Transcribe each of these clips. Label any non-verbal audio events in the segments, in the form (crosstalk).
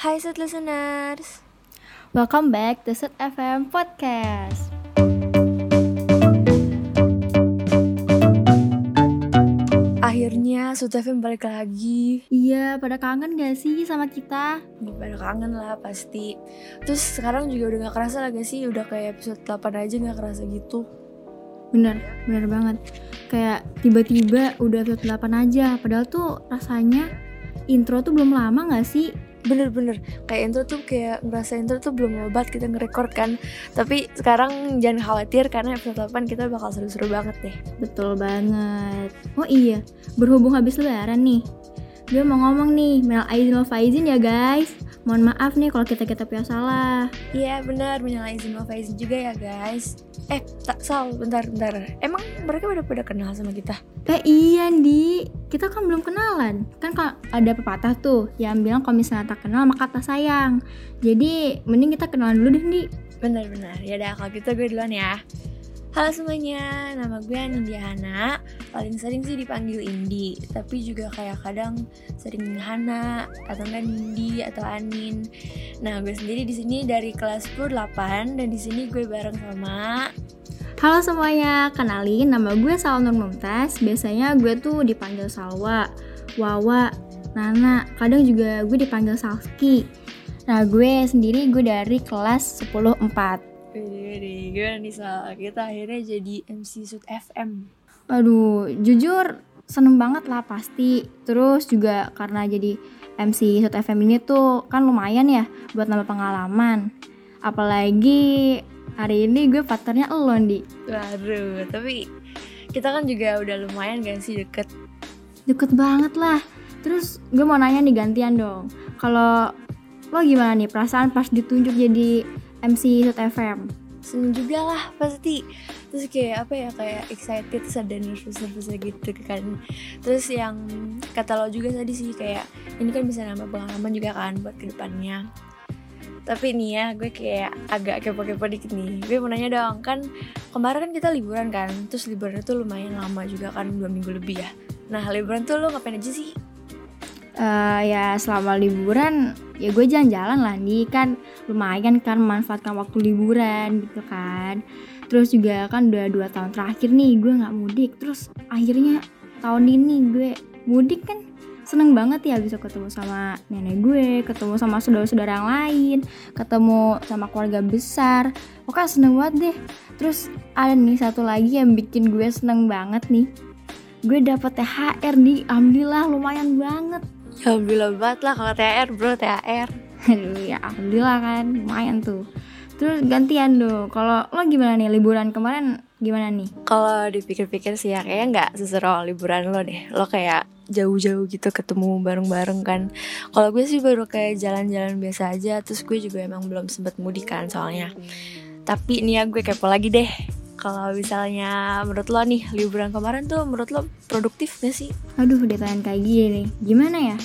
Hai Set Listeners. Welcome back to Set FM Podcast. Akhirnya Set FM balik lagi. Iya, pada kangen gak sih sama kita? Ya, pada kangen lah pasti. Terus sekarang juga udah gak kerasa lah gak sih Udah kayak episode 8 aja gak kerasa gitu. Bener, bener banget. Kayak tiba-tiba udah episode 8 aja Padahal tuh rasanya intro tuh belum lama gak sih? Bener-bener Kayak intro tuh kayak ngerasa intro tuh belum obat kita nge-record kan. Tapi sekarang jangan khawatir Karena episode 8 kita bakal seru-seru banget deh. Betul banget. Oh iya, berhubung habis lebaran nih Gue mau ngomong nih, Mel Aizin Wal Faizin ya guys. Mohon maaf nih kalau kita-kita punya salah. Iya benar, menyala izin wal faizin juga ya guys. Eh, tak Sal, bentar, bentar. Emang mereka udah pada kenal sama kita? Eh iya Di, kita kan belum kenalan. Kan kalau ada pepatah tuh yang bilang kalau misalnya tak kenal maka tak sayang. Jadi mending kita kenalan dulu deh Di Benar-benar, ya udah kalau gitu gue duluan ya Halo semuanya, nama gue Anindya Hana. Paling sering sih dipanggil Indi Tapi juga kayak kadang sering Hana Atau enggak Nindi atau Anin. Nah gue sendiri di sini dari kelas 10 8 Dan di sini gue bareng sama Halo semuanya, kenalin nama gue Salwa Nur Mumtaz. Biasanya gue tuh dipanggil Salwa, Wawa, Nana. Kadang juga gue dipanggil Salski. Nah gue sendiri gue dari kelas 10 4 Wih, gimana nih Sal? Kita akhirnya jadi MC Sud FM Aduh, jujur seneng banget lah pasti. Terus juga karena jadi MC Sud FM ini tuh kan lumayan ya buat nambah pengalaman. Apalagi hari ini gue partnernya lo di Waduh, tapi kita kan juga udah lumayan gak sih deket deket banget lah. Terus gue mau nanya nih gantian dong. Kalau lo gimana nih perasaan pas ditunjuk jadi MC Sud FM? Seneng juga lah pasti. Terus kayak apa ya kayak excited terus ada nervous-nervous gitu kan. Terus yang kata lo juga tadi sih kayak ini kan bisa nambah pengalaman juga kan buat ke depannya. Tapi nih ya gue kayak agak kepo-kepo dikit nih. Gue mau nanya dong kan kemarin kan kita liburan kan? Terus liburan itu lumayan lama juga kan dua minggu lebih ya. Nah liburan tuh lo ngapain aja sih? Eh, ya selama liburan ya gue jalan-jalan lah nih kan lumayan kan memanfaatkan waktu liburan gitu kan. Terus juga kan udah dua tahun terakhir nih gue nggak mudik. Terus akhirnya tahun ini gue mudik kan. Seneng banget ya bisa ketemu sama nenek gue ketemu sama saudara-saudara yang lain ketemu sama keluarga besar. Pokoknya seneng banget deh. Terus ada nih satu lagi yang bikin gue seneng banget nih. Gue dapet THR nih alhamdulillah lumayan banget Ya (laughs) alhamdulillah banget lah kalau THR bro THR Aduh (laughs) ya alhamdulillah kan lumayan tuh Terus gantian dong Kalau lo gimana nih liburan kemarin gimana nih? Kalau dipikir-pikir sih ya kayaknya nggak seseru liburan lo deh. Lo kayak jauh-jauh gitu ketemu bareng-bareng kan. Kalau gue sih baru kayak jalan-jalan biasa aja. Terus gue juga emang belum sempet mudik kan soalnya. Tapi nih ya gue kepo lagi deh. Kalau misalnya menurut lo nih liburan kemarin tuh menurut lo produktif gak sih? Aduh ditanya kayak gini Gimana ya?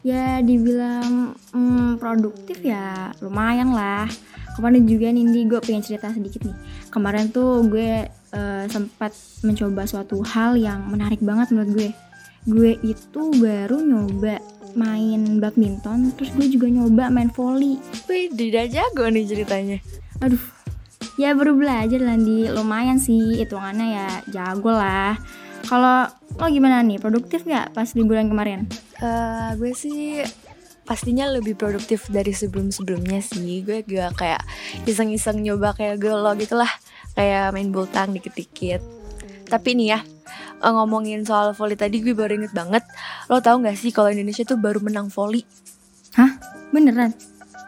Ya dibilang hmm, produktif ya lumayan lah Kemarin juga nih gue pengen cerita sedikit nih Kemarin tuh gue eh, sempat mencoba suatu hal yang menarik banget menurut gue Gue itu baru nyoba main badminton Terus gue juga nyoba main volley Wih, tidak jago nih ceritanya. Aduh, ya baru belajar Landi, lumayan sih hitungannya ya jago lah. Kalau lo gimana nih, produktif nggak pas liburan kemarin? Eh, gue sih pastinya lebih produktif dari sebelum-sebelumnya sih. Gue juga kayak iseng-iseng nyoba kayak lo gitu lah. Kayak main bultang dikit-dikit. Tapi nih ya, eh, ngomongin soal volley tadi gue baru inget banget. Lo tau gak sih kalau Indonesia tuh baru menang volley? Hah? Beneran?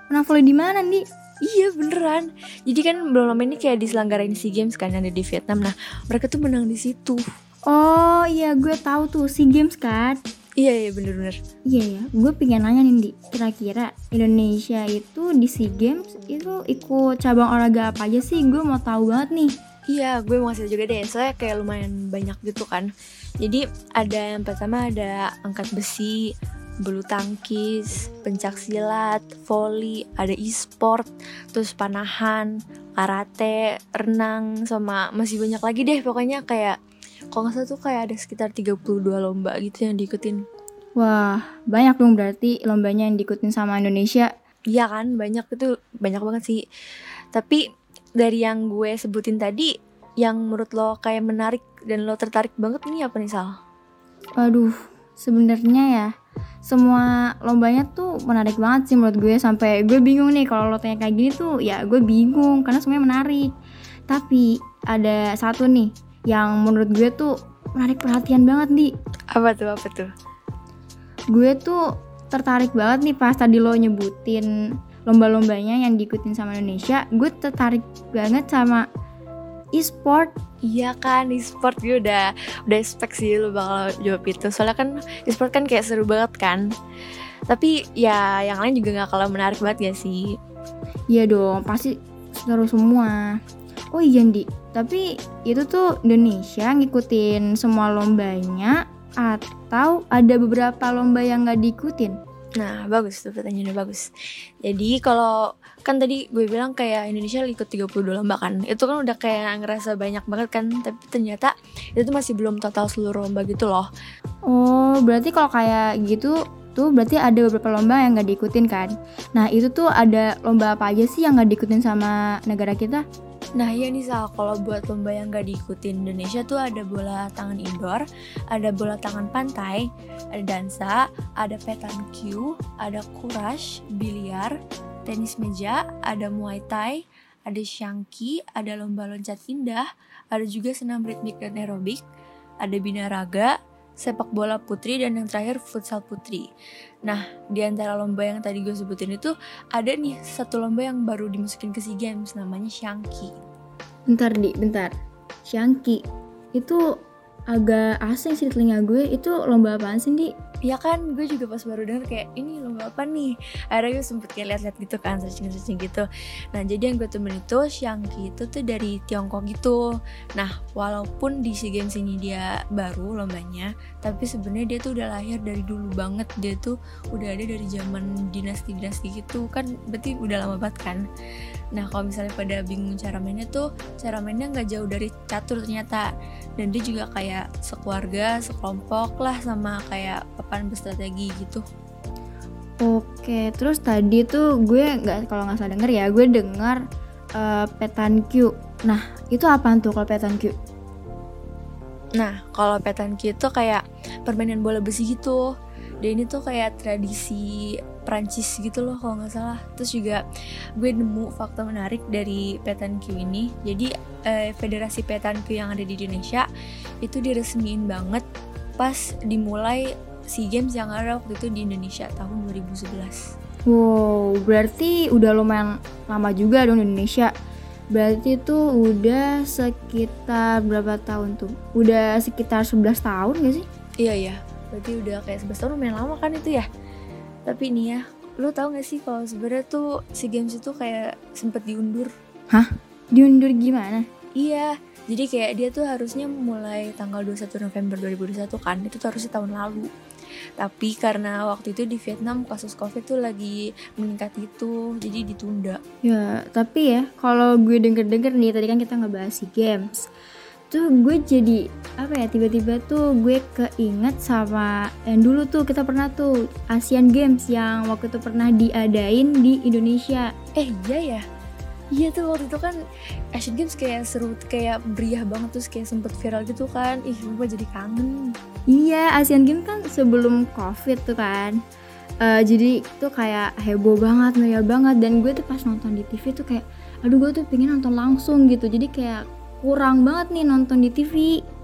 Menang volley di mana nih? Iya beneran. Jadi kan belum lama ini kayak diselenggarain SEA Games kan yang ada di Vietnam. Nah, mereka tuh menang di situ. Oh iya gue tahu tuh SEA Games kan. Iya iya bener-bener. Iya ya, gue pengen nanya nih Di, kira-kira Indonesia itu di SEA Games itu ikut cabang olahraga apa aja sih? Gue mau tahu banget nih. Iya, gue mau kasih juga deh. Soalnya kayak lumayan banyak gitu kan. Jadi ada yang pertama ada angkat besi, bulu tangkis, pencak silat, volley, ada e-sport, terus panahan, karate, renang, sama masih banyak lagi deh pokoknya kayak kalau nggak salah tuh kayak ada sekitar 32 lomba gitu yang diikutin. Wah, banyak dong berarti lombanya yang diikutin sama Indonesia. Iya kan banyak itu banyak banget sih. Tapi dari yang gue sebutin tadi, yang menurut lo kayak menarik dan lo tertarik banget nih apa nih Sal? Waduh, sebenarnya ya semua lombanya tuh menarik banget sih menurut gue sampai gue bingung nih kalau lo tanya kayak gini tuh ya gue bingung karena semuanya menarik. Tapi ada satu nih yang menurut gue tuh menarik perhatian banget nih. Apa tuh apa tuh? Gue tuh tertarik banget nih pas tadi lo nyebutin lomba-lombanya yang diikutin sama Indonesia. Gue tertarik banget sama e-sport Iya kan, e-sport gue udah udah expect sih lo bakal jawab itu. Soalnya kan e-sport kan kayak seru banget kan. Tapi ya yang lain juga gak kalah menarik banget ya sih. Iya dong, pasti seru semua. Oh iya Ndi, tapi itu tuh Indonesia ngikutin semua lombanya atau ada beberapa lomba yang gak diikutin? Nah, bagus tuh pertanyaannya bagus. Jadi kalau kan tadi gue bilang kayak Indonesia ikut 32 lomba kan. Itu kan udah kayak ngerasa banyak banget kan, tapi ternyata itu tuh masih belum total seluruh lomba gitu loh. Oh, berarti kalau kayak gitu tuh berarti ada beberapa lomba yang gak diikutin kan? Nah, itu tuh ada lomba apa aja sih yang gak diikutin sama negara kita? Nah iya nih Sal, kalau buat lomba yang gak diikutin Indonesia tuh ada bola tangan indoor, ada bola tangan pantai, ada dansa, ada petanque, ada kurash, biliar, tenis meja, ada muay thai, ada shangki, ada lomba loncat indah, ada juga senam ritmik dan aerobik, ada binaraga, sepak bola putri, dan yang terakhir futsal putri. Nah, di antara lomba yang tadi gue sebutin itu ada nih satu lomba yang baru dimasukin ke SEA Games namanya Shangki. Bentar di, bentar. Shangki itu agak asing sih di telinga gue. Itu lomba apaan sih, Di? Ya kan, gue juga pas baru denger kayak ini lomba apa nih? Akhirnya gue sempet kayak liat-liat gitu kan, searching-searching gitu. Nah, jadi yang gue temen itu Shangki itu tuh dari Tiongkok gitu. Nah, walaupun di SEA Games ini dia baru lombanya, tapi sebenarnya dia tuh udah lahir dari dulu banget. Dia tuh udah ada dari zaman dinasti-dinasti gitu kan, berarti udah lama banget kan. Nah, kalau misalnya pada bingung cara mainnya tuh, cara mainnya nggak jauh dari catur ternyata. Dan dia juga kayak sekeluarga, sekelompok lah sama kayak papan berstrategi gitu. Oke, terus tadi tuh gue nggak kalau nggak salah denger ya, gue dengar uh, petanque. Nah, itu apaan tuh kalau petanque? Nah, kalau petanque itu kayak permainan bola besi gitu. Dan ini tuh kayak tradisi Prancis gitu loh kalau nggak salah. Terus juga gue nemu fakta menarik dari petanque ini. Jadi eh, federasi petanque yang ada di Indonesia itu diresmiin banget pas dimulai SEA Games yang ada waktu itu di Indonesia tahun 2011. Wow, berarti udah lumayan lama juga dong di Indonesia. Berarti itu udah sekitar berapa tahun tuh? Udah sekitar 11 tahun gak sih? Iya iya, berarti udah kayak 11 tahun lumayan lama kan itu ya. Tapi nih ya, lu tau gak sih kalau sebenarnya tuh SEA Games itu kayak sempet diundur. Diundur gimana? Iya, jadi kayak dia tuh harusnya mulai tanggal 21 November 2021 kan, itu tuh harusnya tahun lalu. Tapi karena waktu itu di Vietnam kasus Covid tuh lagi meningkat itu, jadi ditunda. Ya, tapi ya kalau gue denger-denger nih tadi kan kita ngebahas SEA Games. Tuh gue jadi apa ya tiba-tiba tuh gue keinget sama yang dulu tuh kita pernah tuh Asian Games yang waktu itu pernah diadain di Indonesia. Eh iya ya, Iya tuh waktu itu kan Asian Games kayak seru, kayak meriah banget terus kayak sempet viral gitu kan Ih gue jadi kangen Iya, Asian Games kan sebelum Covid tuh kan. Eh, jadi tuh kayak heboh banget, meriah banget dan gue tuh pas nonton di TV tuh kayak aduh gue tuh pengen nonton langsung gitu. Jadi kayak kurang banget nih nonton di TV.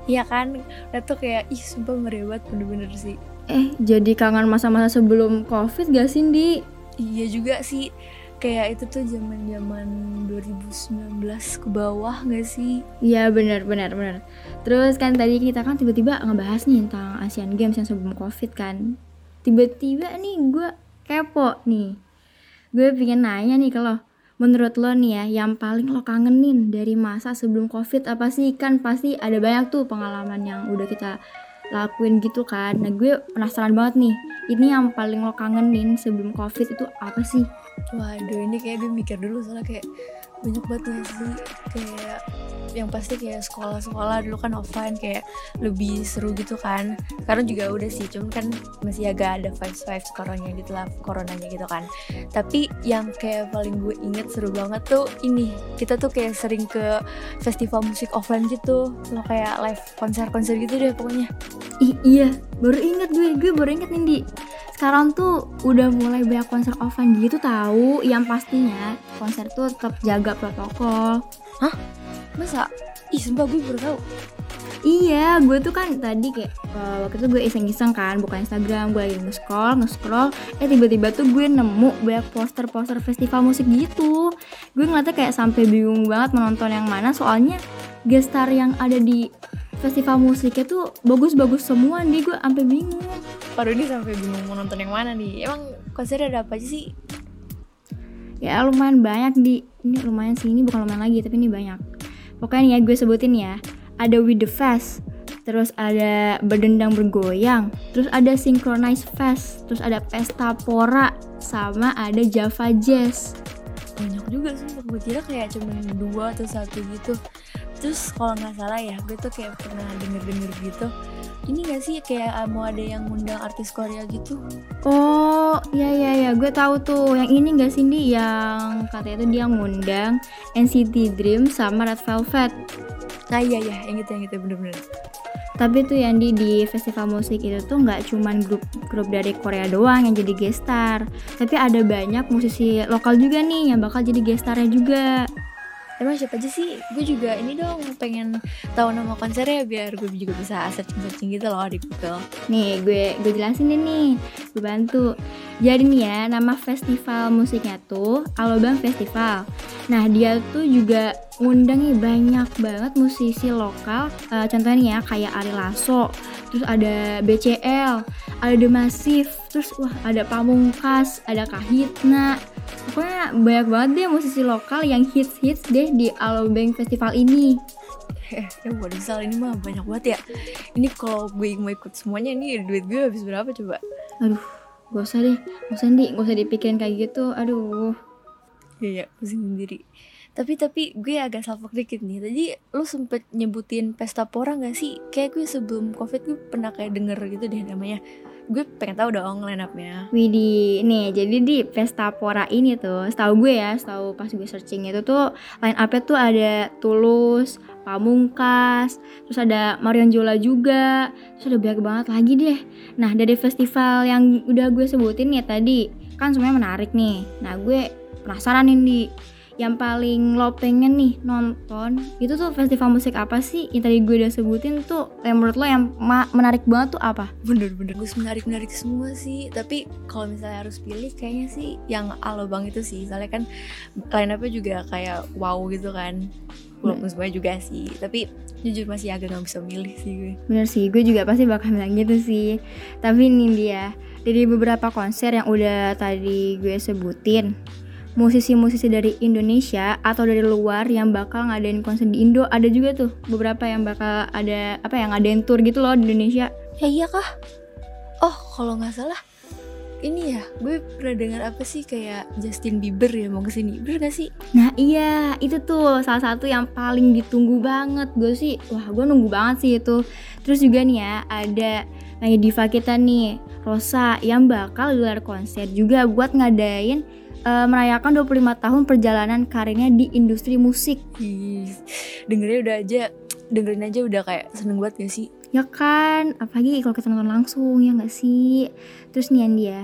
Iya kan, udah tuh kayak ih sumpah banget bener-bener sih Eh, jadi kangen masa-masa sebelum Covid gak sih, Di? Iya juga sih Kayak itu tuh zaman zaman 2019 ke bawah gak sih? Iya benar benar benar. Terus kan tadi kita kan tiba-tiba ngebahas nih tentang Asian Games yang sebelum Covid kan. Tiba-tiba nih gue kepo nih. Gue pengen nanya nih lo. Menurut lo nih ya, yang paling lo kangenin dari masa sebelum Covid apa sih? Kan pasti ada banyak tuh pengalaman yang udah kita lakuin gitu kan. Nah gue penasaran banget nih. Ini yang paling lo kangenin sebelum Covid itu apa sih? Waduh ini kayak gue mikir dulu soalnya kayak banyak banget sih Kayak yang pasti kayak sekolah-sekolah dulu kan offline kayak lebih seru gitu kan. Sekarang juga udah sih cuman kan masih agak ada vibes vibes coronanya gitu lah coronanya gitu kan. Tapi yang kayak paling gue inget seru banget tuh ini kita tuh kayak sering ke festival musik offline gitu. Sama kayak live konser-konser gitu deh pokoknya. Ih, iya baru inget gue gue baru inget nih di. Sekarang tuh udah mulai banyak konser offline gitu tahu yang pastinya konser tuh tetap jaga protokol masa ih sumpah gue baru tahu Iya, gue tuh kan tadi kayak eh, waktu itu gue iseng-iseng kan buka Instagram, gue lagi nge-scroll, nge-scroll, eh tiba-tiba tuh gue nemu banyak poster-poster festival musik gitu. Gue ngeliatnya kayak sampai bingung banget menonton yang mana, soalnya gestar yang ada di festival musiknya tuh bagus-bagus semua nih, gue sampai bingung. Baru ini sampai bingung mau nonton yang mana nih emang konser ada apa aja sih Ya lumayan banyak di, ini lumayan sih, ini bukan lumayan lagi, tapi ini banyak. Pokoknya nih ya gue sebutin ya, ada With The Fest, terus ada Berdendang Bergoyang, terus ada Synchronize Fest, terus ada Pesta Pora, sama ada Java Jazz. banyak juga sih gue kira kayak cuma dua atau satu gitu. Terus kalau nggak salah ya gue tuh kayak pernah denger denger gitu ini gak sih kayak ah, mau ada yang ngundang artis Korea gitu? Oh, iya iya iya, gue tahu tuh. Yang ini gak sih Di yang katanya tuh dia ngundang NCT Dream sama Red Velvet. nah iya ya yang itu yang itu. Bener-bener Tapi tuh yang di di festival musik itu tuh nggak cuman grup grup dari Korea doang yang jadi gestar, tapi ada banyak musisi lokal juga nih yang bakal jadi gestarnya juga. Emang siapa aja sih gue juga ini dong pengen tahu nama konsernya biar gue juga bisa searching searching gitu loh di Google Nih gue gue jelasin deh nih, gue bantu. Jadi nih ya nama festival musiknya tuh Alobang Festival. Nah dia tuh juga ngundang nih banyak banget musisi lokal. Eh, contohnya ya kayak Ari Lasso, terus ada BCL, ada The Massive, terus wah ada Pamungkas, ada Kahitna. Pokoknya banyak banget deh musisi lokal yang hits-hits deh di Alobang Festival ini. eh ya Sal ini mah banyak banget ya ini kalau gue mau ikut semuanya ini duit gue habis berapa coba Aduh, gak usah deh, gak usah di, gak usah dipikirin kayak gitu. Aduh. Iya, pusing sendiri. Tapi tapi gue agak salfok dikit nih. Tadi lu sempet nyebutin pesta pora gak sih? Kayak gue sebelum covid gue pernah kayak denger gitu deh namanya. Gue pengen tahu dong line up-nya. Widih, nih jadi di Pesta Pora ini tuh, setahu gue ya, setahu pas gue searching itu tuh line up-nya tuh ada Tulus, Pamungkas, terus ada Marion Jola juga, terus ada banyak banget lagi deh. Nah dari festival yang udah gue sebutin ya tadi, kan semuanya menarik nih. Nah gue penasaran nih di yang paling lo pengen nih nonton itu tuh festival musik apa sih yang tadi gue udah sebutin tuh yang menurut lo yang menarik banget tuh apa? Bener-bener gue menarik-menarik semua sih. Tapi kalau misalnya harus pilih kayaknya sih yang Alobang itu sih. Soalnya kan line up-nya juga kayak wow gitu kan. Walaupun semuanya juga sih. Tapi jujur masih agak gak bisa milih sih gue. Bener sih, gue juga pasti bakal bilang gitu sih. Tapi ini dia, dari beberapa konser yang udah tadi gue sebutin, musisi-musisi dari Indonesia atau dari luar yang bakal ngadain konser di Indo ada juga tuh beberapa yang bakal ada apa yang ngadain tour gitu loh di Indonesia. Ya iya kah? Oh kalau nggak salah ini ya gue pernah dengar apa sih kayak Justin Bieber ya mau ke sini bener gak sih? Nah iya itu tuh salah satu yang paling ditunggu banget gue sih wah gue nunggu banget sih itu terus juga nih ya ada lagi diva kita nih Rosa yang bakal gelar konser juga buat ngadain eh, merayakan 25 tahun perjalanan karirnya di industri musik Ih, dengernya udah aja dengerin aja udah kayak seneng banget gak sih? ya kan apalagi kalau kita nonton langsung ya nggak sih terus nih Andi ya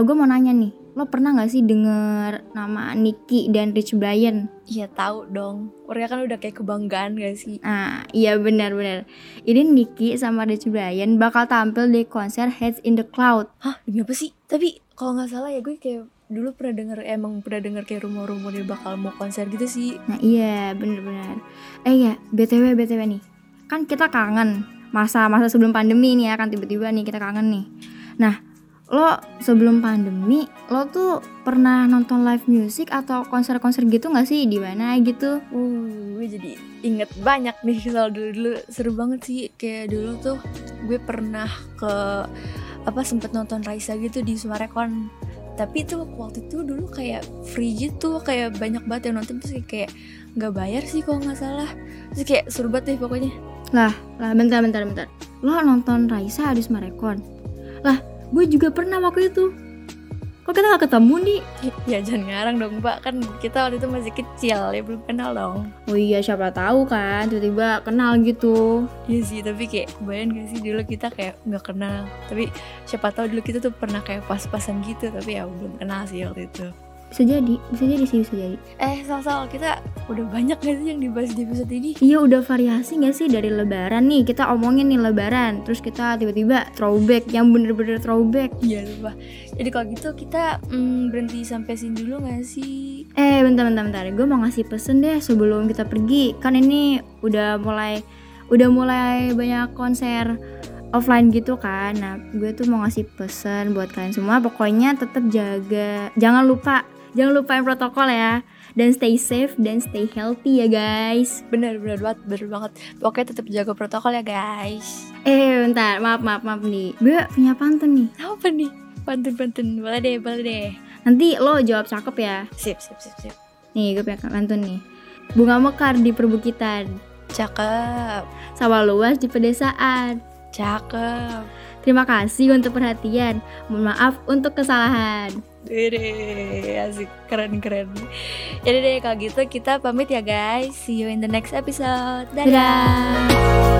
gue mau nanya nih lo pernah nggak sih denger nama Nicky dan Rich Brian Iya tahu dong. Mereka kan udah kayak kebanggaan gak sih? Nah, iya benar-benar. Ini Nicky sama Rich Brian bakal tampil di konser Heads in the Cloud. Hah, demi apa sih? Tapi kalau nggak salah ya gue kayak dulu pernah denger emang pernah denger kayak rumor-rumor dia bakal mau konser gitu sih. Nah, iya benar-benar. Eh ya, BTW BTW nih. Kan kita kangen masa-masa sebelum pandemi nih ya kan tiba-tiba nih kita kangen nih. Nah, lo sebelum pandemi lo tuh pernah nonton live music atau konser-konser gitu nggak sih di mana gitu? Uh, gue jadi inget banyak nih soal dulu-dulu seru banget sih. Kayak dulu tuh gue pernah ke apa sempet nonton Raisa gitu di Sumarekon. Tapi tuh waktu itu dulu kayak free gitu, kayak banyak banget yang nonton terus kayak nggak bayar sih kalau nggak salah terus kayak seru banget deh pokoknya Lah, lah bentar bentar bentar. Lo nonton Raisa Adis Marekon. Lah, gue juga pernah waktu itu. Kok kita gak ketemu nih? ya jangan ngarang dong mbak kan kita waktu itu masih kecil ya belum kenal dong Oh iya, siapa tahu kan tiba-tiba kenal gitu. Iya sih tapi kayak kebayang gak sih dulu kita kayak nggak kenal tapi siapa tahu dulu kita tuh pernah kayak pas-pasan gitu tapi ya belum kenal sih waktu itu Bisa jadi, bisa jadi sih, bisa jadi. eh soal-soal kita udah banyak gak sih yang dibahas di episode ini? Iya udah variasi gak sih dari lebaran nih? Kita omongin nih lebaran Terus kita tiba-tiba throwback Yang bener-bener throwback. Iya lupa. Jadi kalau gitu kita mm, berhenti sampai sini dulu gak sih? Eh bentar bentar bentar. Gue mau ngasih pesen deh sebelum kita pergi. Kan ini udah mulai Udah mulai banyak konser offline gitu kan. Nah gue tuh mau ngasih pesen buat kalian semua. Pokoknya tetap jaga Jangan lupa Jangan lupain protokol ya. Dan stay safe dan stay healthy ya guys. Bener bener banget bener banget. Pokoknya tetap jaga protokol ya guys. Eh bentar. Maaf maaf maaf nih. Gue punya pantun nih. Apa nih? Pantun pantun boleh deh boleh deh. Nanti lo jawab cakep ya. Sip sip sip sip. Nih gue punya pantun nih. Bunga mekar di perbukitan. Cakep. Sawah luas di pedesaan. Cakep. Terima kasih untuk perhatian. Mohon maaf untuk kesalahan Dede, asik keren keren. Jadi deh kalau gitu kita pamit ya guys. See you in the next episode. Dadah. Dadah